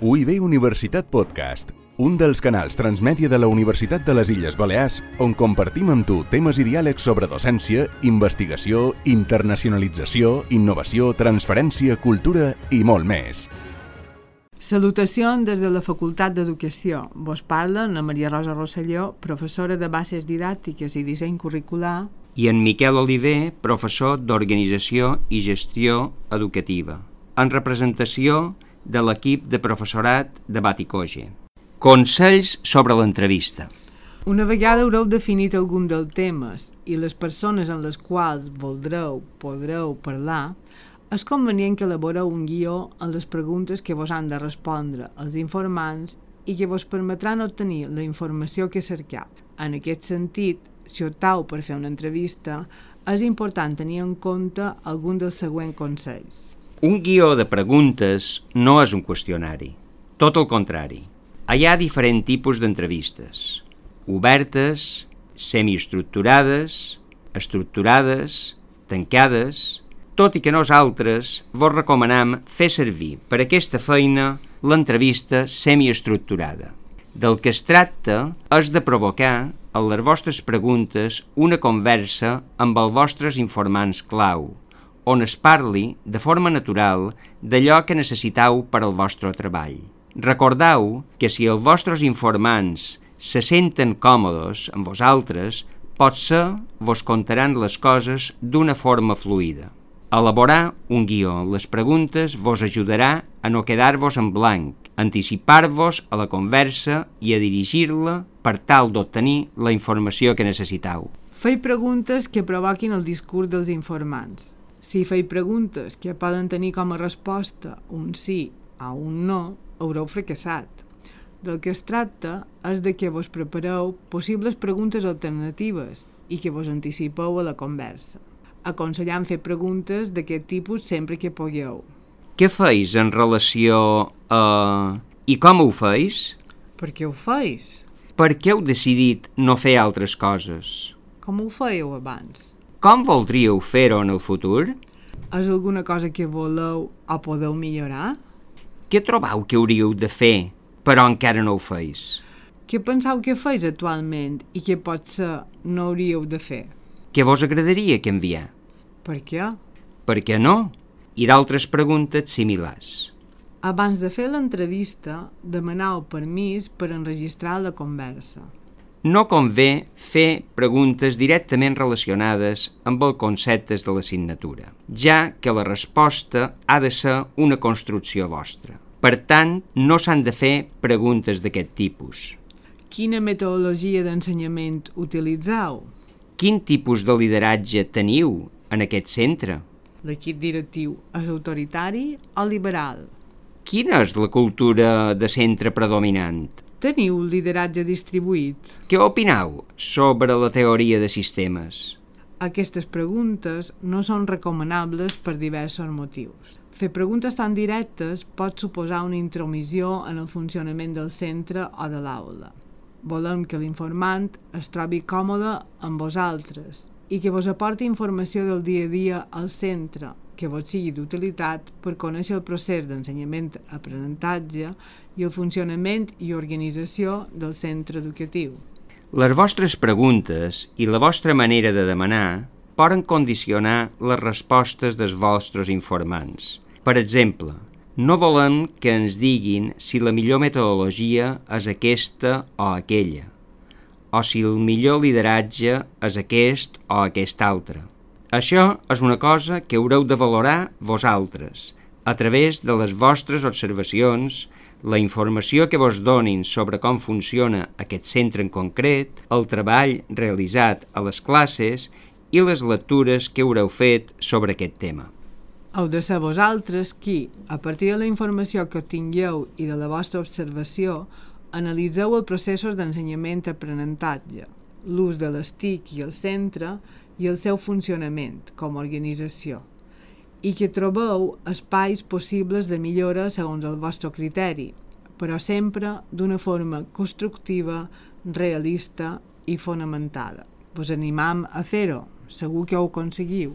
UIB Universitat Podcast, un dels canals transmèdia de la Universitat de les Illes Balears on compartim amb tu temes i diàlegs sobre docència, investigació, internacionalització, innovació, transferència, cultura i molt més. Salutacions des de la Facultat d'Educació. Vos parla na Maria Rosa Rosselló, professora de bases didàctiques i disseny curricular, i en Miquel Oliver, professor d'Organització i Gestió Educativa, en representació de l'equip de professorat de Baticoge. Consells sobre l'entrevista. Una vegada haureu definit algun dels temes i les persones en les quals voldreu, podreu parlar, és convenient que elaboreu un guió en les preguntes que vos han de respondre els informants i que vos permetran obtenir la informació que cerqueu. En aquest sentit, si optau per fer una entrevista, és important tenir en compte algun dels següents consells. Un guió de preguntes no és un qüestionari. Tot el contrari. Hi ha diferents tipus d'entrevistes. Obertes, semiestructurades, estructurades, tancades... Tot i que nosaltres vos recomanam fer servir per aquesta feina l'entrevista semiestructurada. Del que es tracta és de provocar a les vostres preguntes una conversa amb els vostres informants clau, on es parli de forma natural d'allò que necessitau per al vostre treball. Recordeu que si els vostres informants se senten còmodes amb vosaltres, potser vos contaran les coses d'una forma fluida. Elaborar un guió les preguntes vos ajudarà a no quedar-vos en blanc, anticipar-vos a la conversa i a dirigir-la per tal d'obtenir la informació que necessitau. Fei preguntes que provoquin el discurs dels informants. Si fei preguntes que poden tenir com a resposta un sí o un no, haureu fracassat. Del que es tracta és de que vos prepareu possibles preguntes alternatives i que vos anticipeu a la conversa aconsellant fer preguntes d'aquest tipus sempre que pugueu. Què feis en relació a... I com ho feis? Per què ho feis? Per què heu decidit no fer altres coses? Com ho fèieu abans? Com voldríeu fer-ho en el futur? És alguna cosa que voleu o podeu millorar? Què trobau que hauríeu de fer, però encara no ho feis? Què penseu que feis actualment i que potser no hauríeu de fer? Què vos agradaria canviar? Per què? Per què no? I d'altres preguntes similars. Abans de fer l'entrevista, demaneu permís per enregistrar la conversa. No convé fer preguntes directament relacionades amb els conceptes de l'assignatura, ja que la resposta ha de ser una construcció vostra. Per tant, no s'han de fer preguntes d'aquest tipus. Quina metodologia d'ensenyament utilitzeu? Quin tipus de lideratge teniu en aquest centre? L'equip directiu és autoritari o liberal? Quina és la cultura de centre predominant? Teniu lideratge distribuït? Què opinau sobre la teoria de sistemes? Aquestes preguntes no són recomanables per diversos motius. Fer preguntes tan directes pot suposar una intromissió en el funcionament del centre o de l'aula. Volem que l'informant es trobi còmode amb vosaltres i que vos aporti informació del dia a dia al centre, que vos sigui d'utilitat per conèixer el procés d'ensenyament-aprenentatge i el funcionament i organització del centre educatiu. Les vostres preguntes i la vostra manera de demanar poden condicionar les respostes dels vostres informants. Per exemple, no volem que ens diguin si la millor metodologia és aquesta o aquella, o si el millor lideratge és aquest o aquest altre. Això és una cosa que haureu de valorar vosaltres, a través de les vostres observacions, la informació que vos donin sobre com funciona aquest centre en concret, el treball realitzat a les classes i les lectures que haureu fet sobre aquest tema. Heu de ser vosaltres qui, a partir de la informació que obtingueu i de la vostra observació, analitzeu els processos d'ensenyament-aprenentatge, l'ús de les TIC i el centre i el seu funcionament com a organització, i que trobeu espais possibles de millora segons el vostre criteri, però sempre d'una forma constructiva, realista i fonamentada. Vos animam a fer-ho, segur que ho aconseguiu.